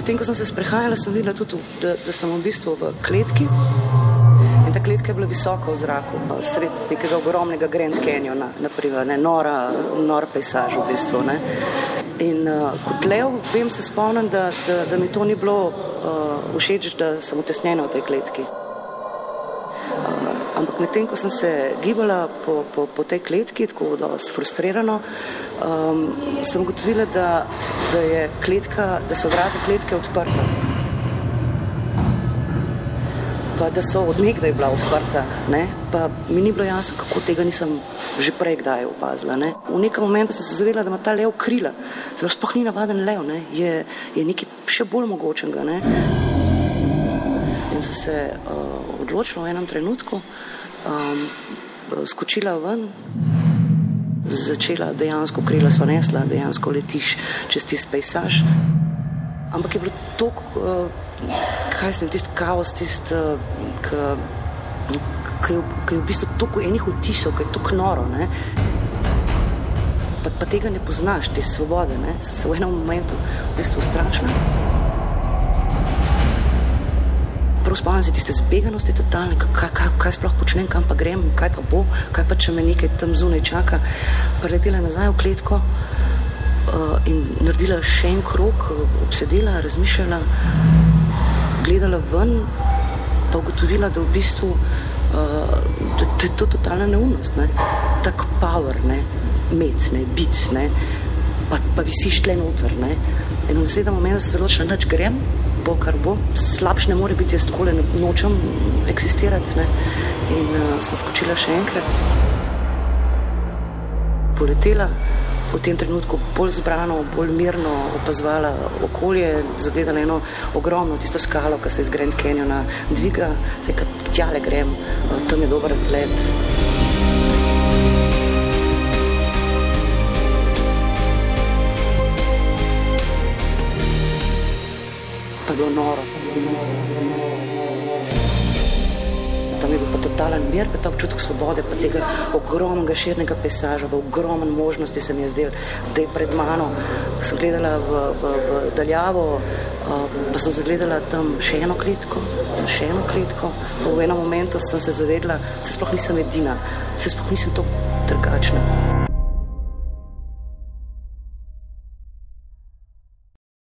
medtem ko sem se sprehajala, sem videla tudi, da, da sem v bistvu v kletki. In ta kletka je bila visoka v zraku, sred nekega ogromnega Grand Canyona, naprimer, ne, nora, nora pejsaž v bistvu. Ne. In uh, kot lev, vem se spomnim, da, da, da mi to ni bilo uh, všeč, da sem utesnjena v tej kletki. Ampak medtem, ko sem se gibala po, po, po tej kletki, tako da frustrirano, um, sem ugotovila, da, da, kletka, da so vrata kletke odprta pa da so odnegdaj bila odprta. Ne? Pa mi ni bilo jasno, kako tega nisem že prej kdaj opazila. Ne? V nekem momentu sem se zavedala, da ima ta lev krila. Zelo sploh ni navaden lev, ne? je, je nekaj še bolj mogočnega. Ne? In sem se uh, odločila v enem trenutku, um, skočila ven. Začela dejansko, krila so nesla, dejansko letiš čez tisti pejsaž. Ampak je bilo tako, uh, kaj se je tisti kaos, tisti, uh, ki je v bistvu toliko enih vtisov, ki je tako noro. Ne? Pa, pa tega ne poznaš, te svobode, ne? sem se v enem momentu v bistvu strašila. Prav spomnim se tiste zbeganosti, totalne, kaj, kaj, kaj sploh počnem, kam pa grem, kaj pa bo, kaj pa če me nekaj tam zunaj čaka. Preletela nazaj v kletko uh, in naredila še en krok, obsedela, razmišljala, gledala ven, pa ugotovila, da v bistvu uh, da, da je to totalna neumnost, ne? tako power, ne? med, ne? bit, ne? Pa, pa visiš tle noter. Ne? In v naslednjem momentu se odločila, da grem, bo kar bo, slabš ne more biti, jaz tako le nočem eksistirati. Ne? In uh, sem skočila še enkrat, poletela v tem trenutku bolj zbrano, bolj mirno opazovala okolje, zagledala eno ogromno tisto skalo, ki se iz Grand Canyona dviga, zdaj kad tjale grem, tam je dober zgled. Bilo noro tam je bil totalen mir, pa ta občutek svobode, pa tega ogromnega širnega pesaža, v ogromno možnosti se mi je zdel, da je pred mano. Sem gledala v, v, v daljavo, pa sem zagledala tam še eno klitko, tam še eno klitko. V enem momentu sem se zavedla, da se sploh nisem edina, se sploh nisem to drugačna.